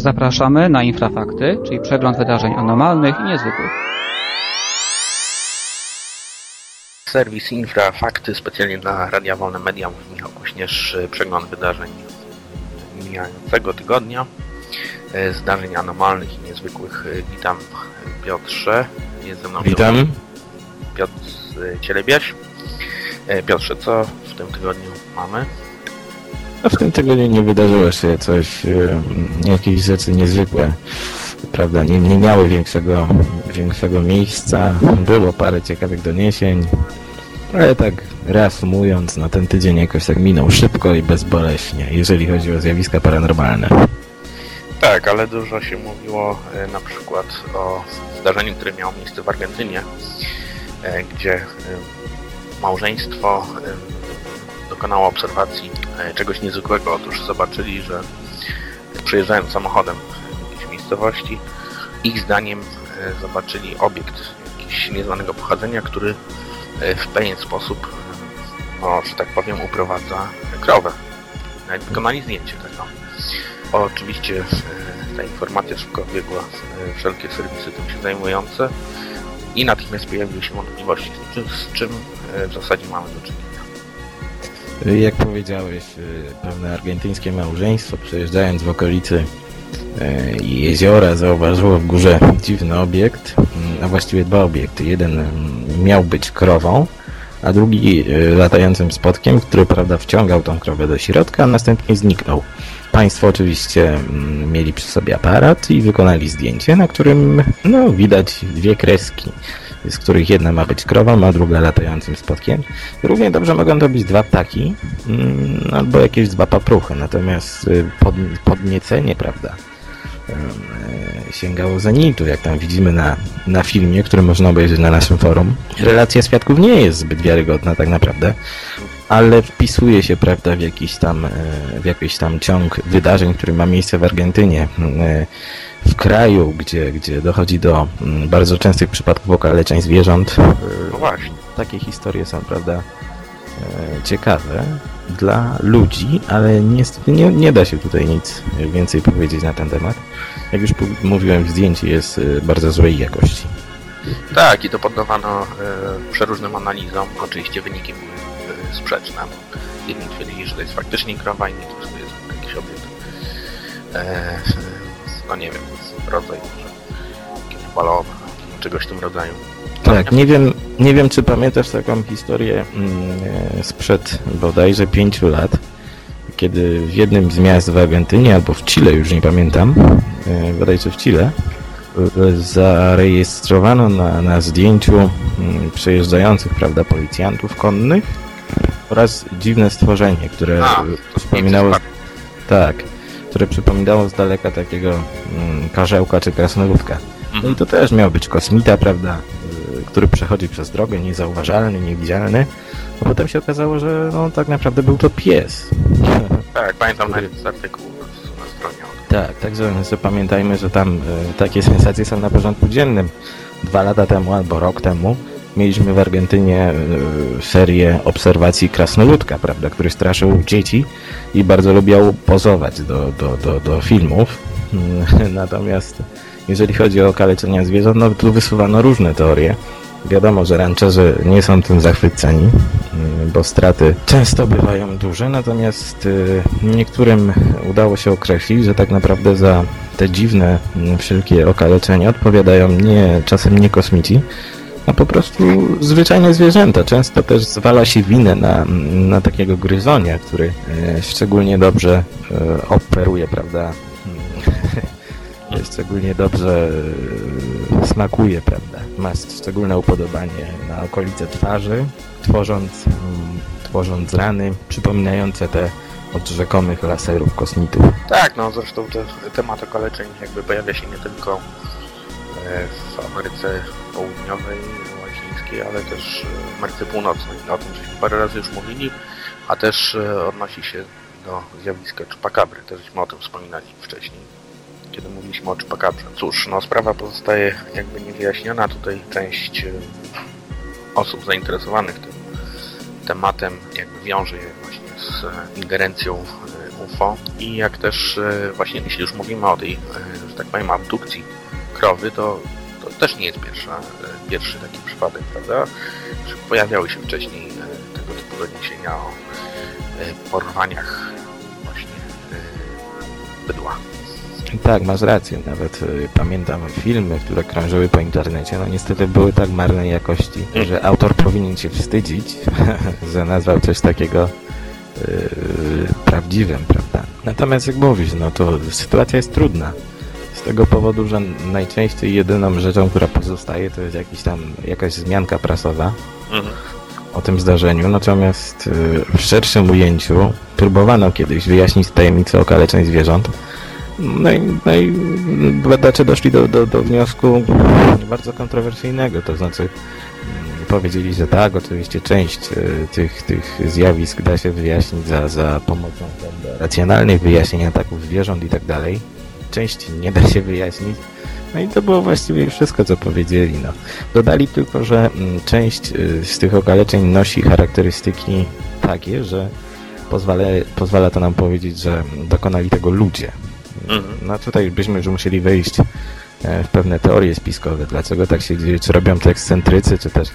Zapraszamy na Infrafakty, czyli przegląd wydarzeń anormalnych i niezwykłych. Serwis Infrafakty specjalnie dla Radia Wolne Media mówi Michał Kuśnierz, przegląd wydarzeń mijającego tygodnia, e, zdarzeń anormalnych i niezwykłych. Witam Piotrze, jest ze mną Witam. Piotr Cielebiaś. Piotrze, co w tym tygodniu mamy? No w tym tygodniu nie wydarzyło się coś, e, jakieś rzeczy niezwykłe. Prawda, nie, nie miały większego, większego miejsca. Było parę ciekawych doniesień, ale tak reasumując, no ten tydzień jakoś tak minął szybko i bezboleśnie, jeżeli chodzi o zjawiska paranormalne. Tak, ale dużo się mówiło e, na przykład o zdarzeniu, które miało miejsce w Argentynie, e, gdzie małżeństwo dokonało obserwacji czegoś niezwykłego. Otóż zobaczyli, że przejeżdżając samochodem w jakiejś miejscowości, ich zdaniem zobaczyli obiekt jakiś nieznanego pochodzenia, który w pewien sposób, no, że tak powiem, uprowadza krowę. Nawet wykonali zdjęcie tego. Oczywiście ta informacja szybko biegła wszelkie serwisy tym się zajmujące i natychmiast pojawiły się wątpliwości, z czym w zasadzie mamy do czynienia. Jak powiedziałeś, pewne argentyńskie małżeństwo przejeżdżając w okolicy jeziora zauważyło w górze dziwny obiekt, a właściwie dwa obiekty. Jeden miał być krową, a drugi latającym spotkiem, który prawda wciągał tą krowę do środka, a następnie zniknął. Państwo oczywiście mieli przy sobie aparat i wykonali zdjęcie, na którym no, widać dwie kreski, z których jedna ma być krową, a druga latającym spotkiem. Równie dobrze mogą to być dwa ptaki albo jakieś dwa papruchy, natomiast pod, podniecenie, prawda, sięgało zenitu, jak tam widzimy na, na filmie, który można obejrzeć na naszym forum. Relacja świadków nie jest zbyt wiarygodna tak naprawdę, ale wpisuje się, prawda, w jakiś tam, w jakiś tam ciąg wydarzeń, który ma miejsce w Argentynie, w kraju, gdzie, gdzie dochodzi do bardzo częstych przypadków okaleczeń zwierząt. No właśnie. Takie historie są, prawda, ciekawe dla ludzi, ale niestety nie, nie da się tutaj nic więcej powiedzieć na ten temat. Jak już mówiłem, zdjęcie jest bardzo złej jakości. Tak, i to poddawano e, przeróżnym analizom. Oczywiście wyniki były sprzeczne. Jedni twierdzili, że to jest faktycznie krowa, inni to jest jakiś obiekt. E, no nie wiem, rodzaj jakiegoś balowa, czegoś w tym rodzaju. Tak, nie wiem, nie wiem czy pamiętasz taką historię mm, sprzed bodajże pięciu lat, kiedy w jednym z miast w Argentynie albo w Chile, już nie pamiętam, e, bodajże w Chile, zarejestrowano na, na zdjęciu mm, przejeżdżających, prawda, policjantów konnych oraz dziwne stworzenie, które A. Tak, które przypominało z daleka takiego mm, karzełka czy krasnoludka. No i to też miał być kosmita, prawda, który przechodzi przez drogę, niezauważalny, niewidzialny. A potem się okazało, że no, tak naprawdę był to pies. Tak, pamiętam nawet z artykułu na stronie. Tak, także pamiętajmy, że tam e, takie sensacje są na porządku dziennym. Dwa lata temu albo rok temu mieliśmy w Argentynie e, serię obserwacji krasnoludka, prawda, który straszył dzieci i bardzo lubiał pozować do, do, do, do filmów. Natomiast jeżeli chodzi o okaleczenia zwierząt, no tu wysuwano różne teorie. Wiadomo, że rancherzy nie są tym zachwyceni, bo straty często bywają duże, natomiast niektórym udało się określić, że tak naprawdę za te dziwne wszelkie okaleczenia odpowiadają nie, czasem nie kosmici, a po prostu zwyczajne zwierzęta. Często też zwala się winę na, na takiego gryzonia, który szczególnie dobrze operuje, prawda, szczególnie dobrze smakuje, prawda? Ma szczególne upodobanie na okolice twarzy, tworząc, tworząc rany przypominające te od rzekomych laserów kosmitów. Tak, no zresztą te, temat okaleczeń jakby pojawia się nie tylko w Ameryce Południowej, Łacińskiej, ale też w Ameryce Północnej. O tym żeśmy parę razy już mówili, a też odnosi się do zjawiska czupakabry. Też żeśmy o tym wspominali wcześniej kiedy mówiliśmy o Chupacabra. Cóż, no sprawa pozostaje jakby niewyjaśniona. Tutaj część osób zainteresowanych tym tematem jakby wiąże je właśnie z ingerencją UFO i jak też e, właśnie jeśli już mówimy o tej, e, że tak powiem, abdukcji krowy, to, to też nie jest pierwsza, e, pierwszy taki przypadek, prawda? Pojawiały się wcześniej tego typu doniesienia o porwaniach właśnie bydła. Tak, masz rację. Nawet y, pamiętam filmy, które krążyły po internecie. No niestety były tak marnej jakości, mm. że autor powinien się wstydzić, że nazwał coś takiego y, prawdziwym, prawda? Natomiast jak mówisz, no to sytuacja jest trudna. Z tego powodu, że najczęściej jedyną rzeczą, która pozostaje, to jest jakiś tam, jakaś zmianka prasowa mm. o tym zdarzeniu. Natomiast y, w szerszym ujęciu próbowano kiedyś wyjaśnić tajemnicę okaleczeń zwierząt no i, no i badacze doszli do, do, do wniosku bardzo kontrowersyjnego, to znaczy mm, powiedzieli, że tak, oczywiście część e, tych, tych zjawisk da się wyjaśnić za, za pomocą racjonalnych wyjaśnień ataków zwierząt i tak dalej. Część nie da się wyjaśnić. No i to było właściwie wszystko, co powiedzieli. No. Dodali tylko, że mm, część e, z tych okaleczeń nosi charakterystyki takie, że pozwala, pozwala to nam powiedzieć, że dokonali tego ludzie. Mhm. No tutaj byśmy już musieli wejść e, w pewne teorie spiskowe, dlaczego tak się dzieje, czy robią to ekscentrycy, czy też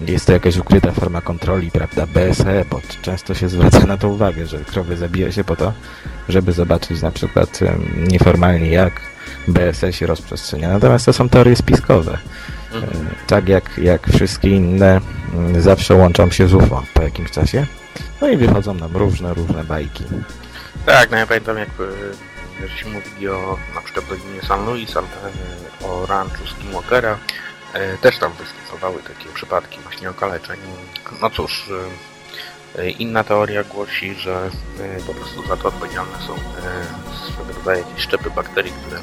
jest to jakaś ukryta forma kontroli, prawda, BSE, bo często się zwraca na to uwagę, że krowy zabija się po to, żeby zobaczyć na przykład nieformalnie jak BSE się rozprzestrzenia. Natomiast to są teorie spiskowe. Mhm. E, tak jak, jak wszystkie inne zawsze łączą się z UFO po jakimś czasie. No i wychodzą nam różne, różne bajki. Tak, no ja pamiętam jak żeśmy mówili o na przykład Dolinie San Luis, albo o ranchu Skinwalkera, e, też tam występowały takie przypadki właśnie okaleczeń. No cóż, e, inna teoria głosi, że e, po prostu za to odpowiedzialne są swego rodzaju jakieś szczepy bakterii, które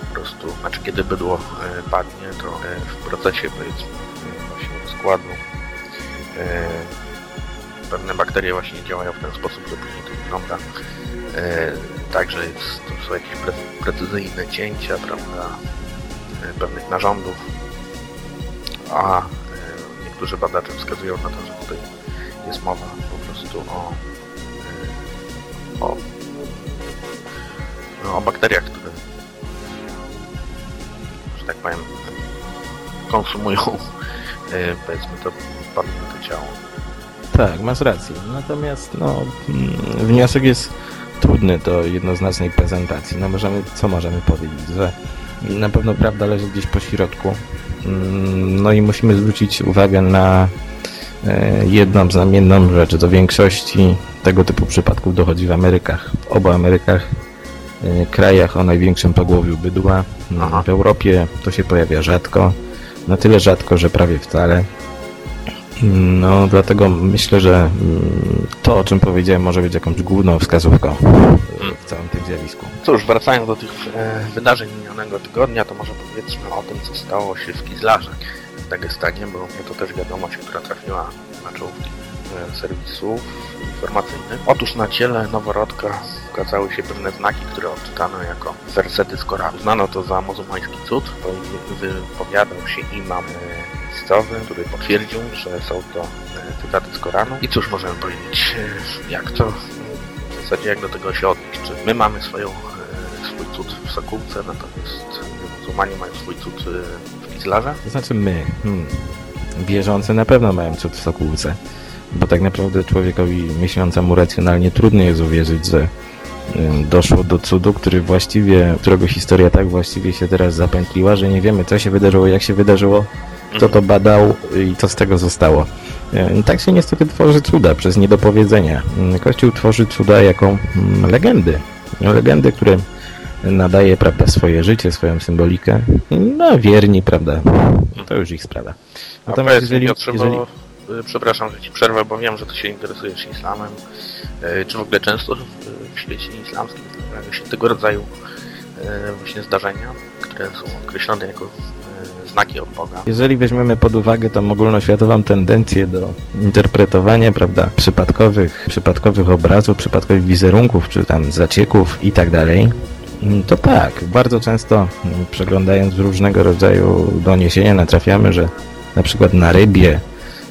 po prostu, znaczy kiedy bydło padnie, to w procesie powiedzmy właśnie rozkładu pewne bakterie właśnie działają w ten sposób, że później to wygląda Także jest, to są jakieś pre, precyzyjne cięcia, prawda, e, pewnych narządów, a e, niektórzy badacze wskazują na to, że tutaj jest mowa po prostu o, e, o, no, o bakteriach, które, że tak powiem, konsumują, powiedzmy, to to ciało. Tak, masz rację. Natomiast no, mm, wniosek jest trudny do jednoznacznej prezentacji. No możemy, co możemy powiedzieć, że na pewno prawda leży gdzieś po środku. Mm, no i musimy zwrócić uwagę na e, jedną znamienną rzecz. Do większości tego typu przypadków dochodzi w Amerykach. W obu Amerykach, e, krajach o największym pogłowiu bydła. No, w Europie to się pojawia rzadko. Na tyle rzadko, że prawie wcale. No, dlatego myślę, że mm, to, o czym powiedziałem, może być jakąś główną wskazówką w całym tym zjawisku. Cóż, wracając do tych e, wydarzeń minionego tygodnia, to może powiedzmy o tym, co stało się w Kizlarze w Dagestanie, bo to też wiadomość, która trafiła na czołówki e, serwisów informacyjnych. Otóż na ciele noworodka ukazały się pewne znaki, które odczytano jako wersety z Koranu. Uznano to za muzułmański cud, wypowiadał się imam e, miejscowy, który potwierdził, że są to e, cytaty z Koranu. I cóż możemy powiedzieć, e, jak to, w zasadzie jak do tego się odnieść? Czy my mamy swoją, e, swój cud w Sokółce, natomiast muzułmanie mają swój cud w Kizlarze? To znaczy my, hmm. wierzący na pewno mają cud w Sokółce, bo tak naprawdę człowiekowi myślącemu racjonalnie trudno jest uwierzyć, że doszło do cudu, który właściwie, którego historia tak właściwie się teraz zapętliła, że nie wiemy co się wydarzyło, jak się wydarzyło, kto to badał i co z tego zostało. E, tak się niestety tworzy cuda przez niedopowiedzenia. Mm, Kościół tworzy cuda jako mm, legendy. Legendy, które nadaje, prawda, swoje życie, swoją symbolikę. No, wierni, prawda, to już ich sprawa. Natomiast jeżeli, jeżeli... E, przepraszam, że Ci przerwę, bo wiem, że Ty się interesujesz islamem. E, czy w ogóle często w świecie islamskim zdarzają się tego rodzaju właśnie zdarzenia, które są określone jako znaki od Boga. Jeżeli weźmiemy pod uwagę tą ogólnoświatową tendencję do interpretowania, prawda, przypadkowych, przypadkowych obrazów, przypadkowych wizerunków, czy tam zacieków i tak dalej, to tak, bardzo często mm, przeglądając różnego rodzaju doniesienia natrafiamy, że na przykład na rybie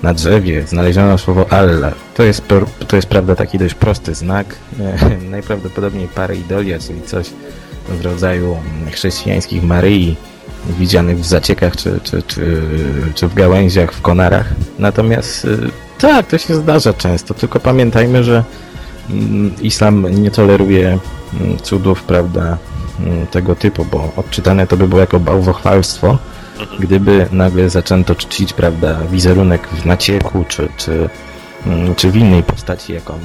na drzewie znaleziono słowo Allah. To jest, to jest prawda taki dość prosty znak. Najprawdopodobniej pareidolia, czyli coś w rodzaju chrześcijańskich Maryi widzianych w zaciekach czy, czy, czy, czy w gałęziach, w konarach. Natomiast y, tak, to się zdarza często, tylko pamiętajmy, że mm, islam nie toleruje mm, cudów, prawda, mm, tego typu, bo odczytane to by było jako bałwochwalstwo, mhm. gdyby nagle zaczęto czcić, prawda, wizerunek w nacieku, czy, czy, czy w innej postaci, jaką,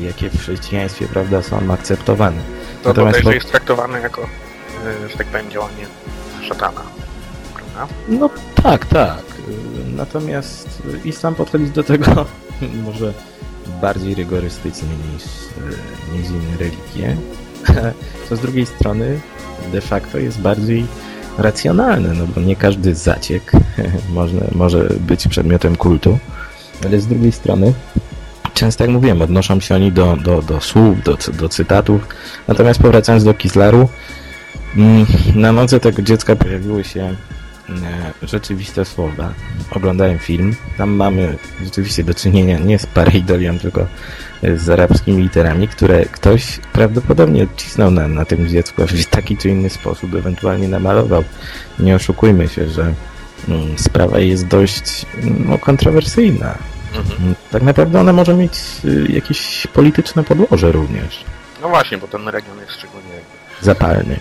jakie w chrześcijaństwie, prawda, są akceptowane. To Natomiast to jest traktowane jako, y, że tak powiem, działanie szatana, prawda? No tak, tak. Natomiast islam podchodzi do tego może bardziej rygorystycznie niż, niż inne religie, co z drugiej strony de facto jest bardziej racjonalne, no bo nie każdy zaciek może, może być przedmiotem kultu, ale z drugiej strony często jak mówiłem, odnoszą się oni do, do, do słów, do, do cytatów, natomiast powracając do Kislaru, na nocy tego dziecka pojawiły się E, rzeczywiste słowa. Oglądałem film. Tam mamy rzeczywiście do czynienia nie z pareidolią, tylko z arabskimi literami, które ktoś prawdopodobnie odcisnął na, na tym dziecku w taki czy inny sposób, ewentualnie namalował. Nie oszukujmy się, że mm, sprawa jest dość no, kontrowersyjna. Mhm. Tak naprawdę ona może mieć y, jakieś polityczne podłoże również. No właśnie, bo ten region jest szczególnie zapalny.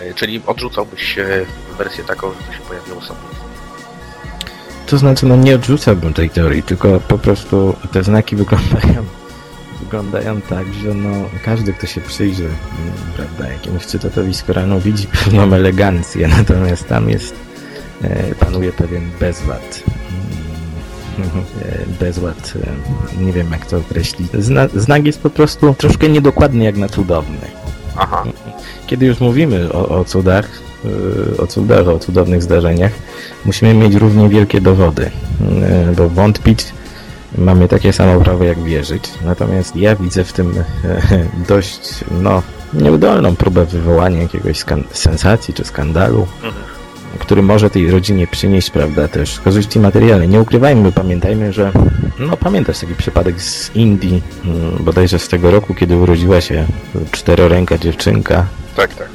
E, czyli odrzucałbyś wersję taką, że to się pojawiło sobie. To znaczy, no nie odrzucałbym tej teorii, tylko po prostu te znaki wyglądają wyglądają tak, że no każdy, kto się przyjrzy, mm, prawda, jakiemuś cytatowi z Koranu widzi pewną elegancję, natomiast tam jest, e, panuje pewien bezład. Mm, e, bezład, nie wiem jak to określić. Zna, znak jest po prostu troszkę niedokładny jak na cudowny. Aha. Kiedy już mówimy o, o cudach, y, o cudach, o cudownych zdarzeniach, musimy mieć równie wielkie dowody, y, bo wątpić mamy takie samo prawo jak wierzyć. Natomiast ja widzę w tym dość, no, nieudolną próbę wywołania jakiegoś sensacji czy skandalu. Mhm który może tej rodzinie przynieść, prawda, też korzyści materialne. Nie ukrywajmy, pamiętajmy, że no pamiętasz taki przypadek z Indii, mm, bodajże z tego roku, kiedy urodziła się czteroręka dziewczynka. Tak, tak.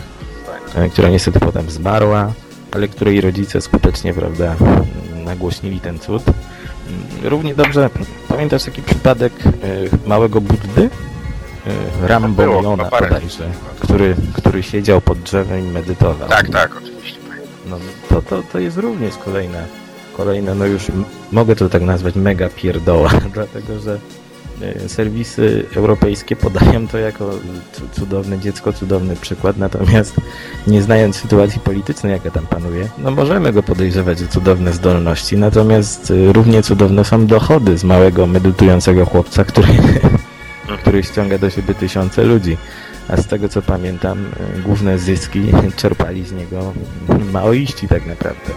tak. Która niestety potem zmarła, ale której rodzice skutecznie, prawda, nagłośnili ten cud. Mm, równie dobrze pamiętasz taki przypadek e, małego Buddy? E, Rambo bodajże, który, który siedział pod drzewem i medytował. Tak, tak, oczywiście no to, to, to jest również kolejna, kolejna, no już mogę to tak nazwać mega pierdoła, dlatego że e, serwisy europejskie podają to jako cudowne dziecko, cudowny przykład, natomiast nie znając sytuacji politycznej, jaka tam panuje, no możemy go podejrzewać o cudowne zdolności, natomiast e, równie cudowne są dochody z małego medytującego chłopca, który, który ściąga do siebie tysiące ludzi. A z tego co pamiętam, e, główne zyski czerpali z niego maoiści tak naprawdę.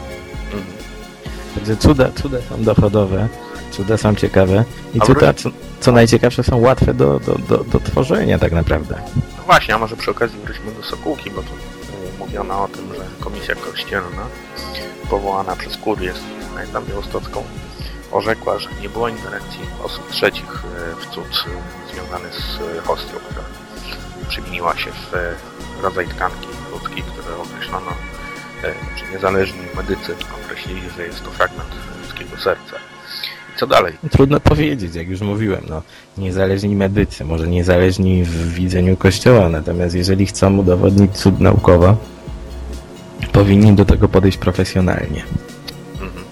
Także cuda, cuda są dochodowe, cuda są ciekawe i cuda, co, co najciekawsze, są łatwe do, do, do, do tworzenia tak naprawdę. No właśnie, a może przy okazji wróćmy do Sokółki, bo tu e, mówiono o tym, że komisja kościelna powołana przez kurię, pamiętam Białostocką, orzekła, że nie było ingerencji osób trzecich e, w cud związany z hostią, która przemieniła się w rodzaj tkanki ludzkiej, które określono, czy niezależni medycy określili, że jest to fragment ludzkiego serca. Co dalej? Trudno powiedzieć, jak już mówiłem, no, niezależni medycy, może niezależni w widzeniu Kościoła, natomiast jeżeli chcą udowodnić cud naukowo, powinni do tego podejść profesjonalnie. Mhm.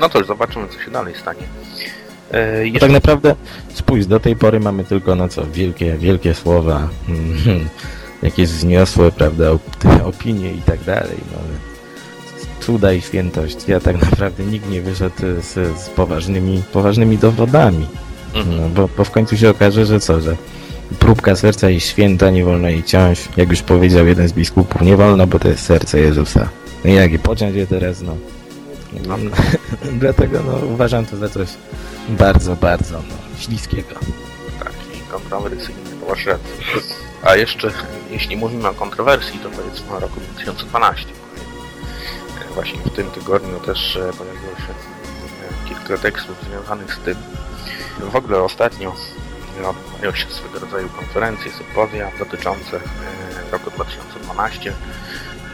No to już zobaczymy, co się dalej stanie. E, jeszcze... tak naprawdę spójrz, do tej pory mamy tylko no co, wielkie, wielkie słowa, jakieś wzniosłe, prawda, opinie i tak dalej. No, cuda i świętość. Ja tak naprawdę nikt nie wyszedł z, z poważnymi, poważnymi dowodami. Mhm. No, bo, bo w końcu się okaże, że co, że próbka serca jest święta, nie wolno jej ciąć. Jak już powiedział jeden z biskupów, nie wolno, bo to jest serce Jezusa. No i jak je pociąć je teraz, no. no. Dlatego no, uważam to za coś bardzo, bardzo no, śliskiego. Tak, i kontrowersyjny, to masz rację. A jeszcze, jeśli mówimy o kontrowersji, to powiedzmy o roku 2012. Właśnie w tym tygodniu też e, pojawiło się kilka tekstów związanych z tym. W ogóle ostatnio odbywają się swego rodzaju konferencje, sympozja dotyczące e, roku 2012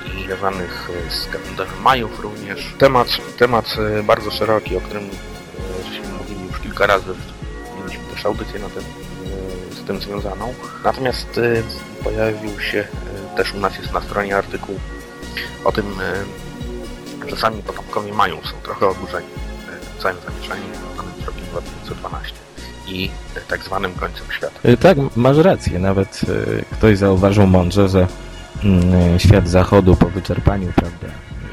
i związanych e, z kalendarzem Majów również. Temat, temat e, bardzo szeroki, o którym żeśmy mówili już kilka razy. Mieliśmy też audycję na tym, z tym związaną. Natomiast pojawił się, też u nas jest na stronie artykuł o tym, że sami potomkowie Majów są trochę oburzeni całym zamieszaniem związanym z rokiem 2012 i tak zwanym końcem świata. E, tak, masz rację. Nawet e, ktoś zauważył mądrze, że mm, świat zachodu po wyczerpaniu prawda,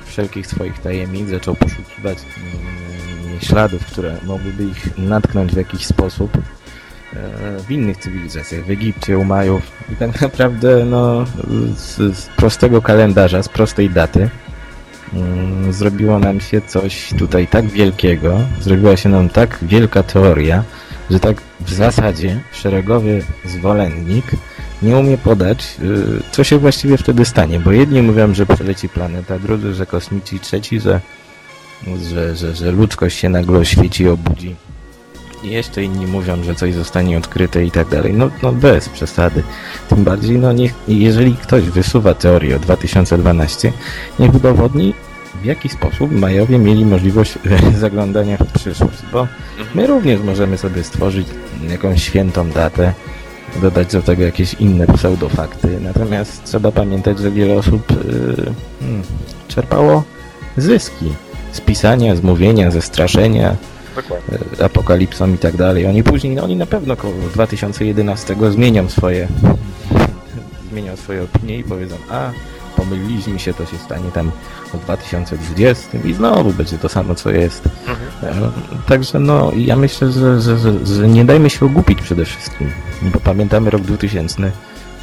wszelkich swoich tajemnic zaczął poszukiwać mm, śladów, które mogłyby ich natknąć w jakiś sposób e, w innych cywilizacjach, w Egipcie, u Majów. I tak naprawdę no, z, z prostego kalendarza, z prostej daty zrobiło nam się coś tutaj tak wielkiego, zrobiła się nam tak wielka teoria, że tak w zasadzie szeregowy zwolennik nie umie podać, y, co się właściwie wtedy stanie, bo jedni mówią, że przeleci planeta, drudzy, że kosmici, trzeci, że, że, że, że ludzkość się nagle oświeci i obudzi. Jeszcze inni mówią, że coś zostanie odkryte i tak dalej. No, no bez przesady. Tym bardziej, no niech, jeżeli ktoś wysuwa teorię o 2012, niech udowodni, w jaki sposób Majowie mieli możliwość zaglądania w przyszłość, bo my również możemy sobie stworzyć jakąś świętą datę, dodać do tego jakieś inne pseudofakty, natomiast trzeba pamiętać, że wiele osób yy, hmm, czerpało zyski z pisania, z mówienia, ze straszenia, Dokładnie. apokalipsą i tak dalej. Oni później, no oni na pewno koło 2011 zmienią swoje zmienią swoje opinie i powiedzą, a pomyliliśmy się, to się stanie tam w 2020 i znowu będzie to samo, co jest. Mhm. E, także no, ja myślę, że, że, że, że nie dajmy się ogłupić przede wszystkim, bo pamiętamy rok 2000,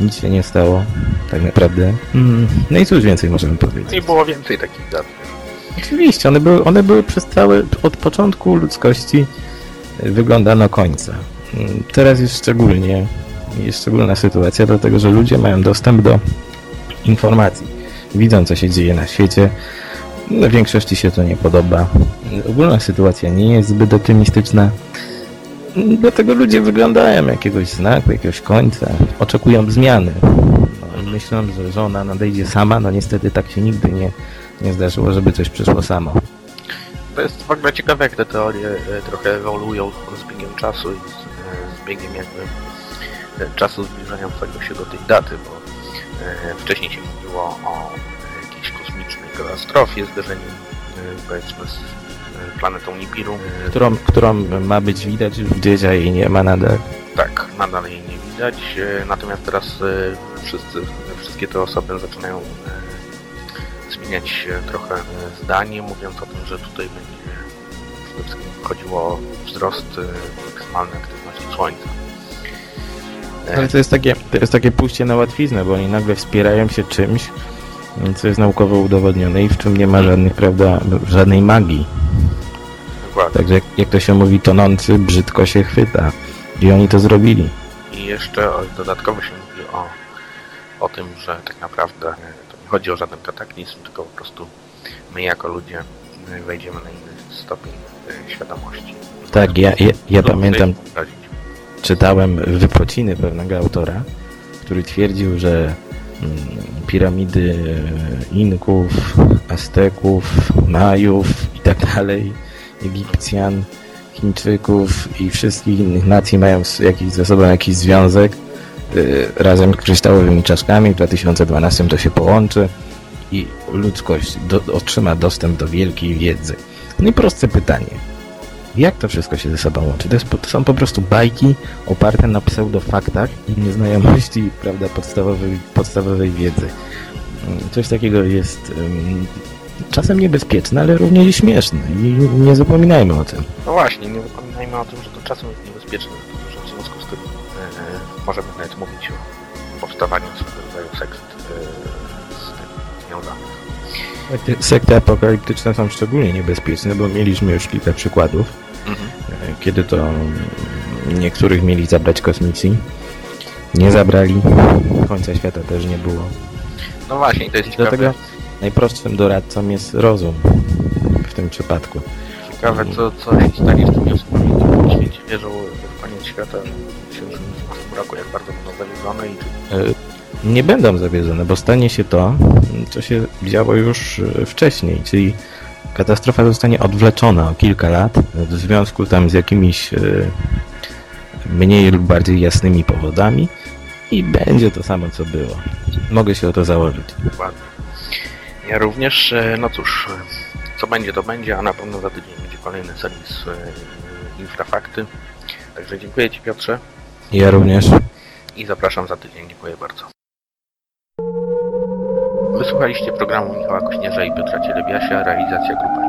nic się nie stało, tak naprawdę. Mm. No i cóż więcej możemy powiedzieć. I było więcej takich dat. Oczywiście, one były, one były przez całe, od początku ludzkości e, wyglądano końca. Mm, teraz jest szczególnie, jest szczególna sytuacja, dlatego że ludzie mają dostęp do informacji. Widzą, co się dzieje na świecie. No, większości się to nie podoba. Ogólna sytuacja nie jest zbyt optymistyczna. Dlatego ludzie wyglądają jakiegoś znaku, jakiegoś końca. Oczekują zmiany. No, myślą, że żona nadejdzie sama. No niestety tak się nigdy nie, nie zdarzyło, żeby coś przyszło samo. To jest w ogóle ciekawe, jak te teorie e, trochę ewoluują z biegiem czasu i z, e, z biegiem jakby e, czasu zbliżającego się do tej daty, bo wcześniej się mówiło o jakiejś kosmicznej katastrofie, zderzeniu powiedzmy z planetą Nibiru. Którą, którą ma być widać już gdzieś, a jej nie ma nadal. Tak, nadal jej nie widać. Natomiast teraz wszyscy, wszystkie te osoby zaczynają zmieniać trochę zdanie, mówiąc o tym, że tutaj będzie przede wszystkim chodziło o wzrost maksymalnej aktywności Słońca. Ale to jest takie, to jest takie pójście na łatwiznę, bo oni nagle wspierają się czymś, co jest naukowo udowodnione i w czym nie ma żadnych, prawda, żadnej magii. Dokładnie. Także jak, to się mówi, tonący brzydko się chwyta. I oni to zrobili. I jeszcze dodatkowo się mówi o, o tym, że tak naprawdę chodzi o żaden kataklizm, tylko po prostu my jako ludzie wejdziemy na inny stopień e, świadomości. Tak, ja, ja, ja pamiętam czytałem wypociny pewnego autora, który twierdził, że mm, piramidy Inków, Azteków, Majów i tak dalej, Egipcjan, Chińczyków i wszystkich innych nacji mają jakiś ze sobą jakiś związek razem z kryształowymi czaszkami. W 2012 to się połączy i ludzkość do, otrzyma dostęp do wielkiej wiedzy. No i proste pytanie jak to wszystko się ze sobą łączy? To, jest, to są po prostu bajki oparte na pseudofaktach i nieznajomości prawda, podstawowej, podstawowej wiedzy. Mm, coś takiego jest um, czasem niebezpieczne, ale również śmieszne i nie zapominajmy o tym. No właśnie, nie zapominajmy o tym, że to czasem jest niebezpieczne, możemy nawet mówić o powstawaniu rodzaju sekt e, z tym związanych. Sekty apokaliptyczne są szczególnie niebezpieczne, bo mieliśmy już kilka przykładów, mhm. kiedy to niektórych mieli zabrać kosmici. Nie zabrali, końca świata też nie było. No właśnie, to jest Dlatego najprostszym doradcą jest rozum w tym przypadku. Ciekawe, co, co się stanie z tymi osobami, które świecie wierzą w koniec świata w 2018 roku, jak bardzo będą zawiedzone i czy E, Nie będą zawiedzone, bo stanie się to, co się działo już e, wcześniej, czyli katastrofa zostanie odwleczona o kilka lat w związku tam z jakimiś e, mniej lub bardziej jasnymi powodami i będzie to samo, co było. Mogę się o to założyć. Dokładnie. Ja również, no cóż, co będzie, to będzie, a na pewno za tydzień będzie kolejny serwis Infrafakty. Także dziękuję Ci Piotrze Ja również. i zapraszam za tydzień. Dziękuję bardzo. Wysłuchaliście programu Michała Kośnierza i Piotra Cielebiasia, realizacja Grupa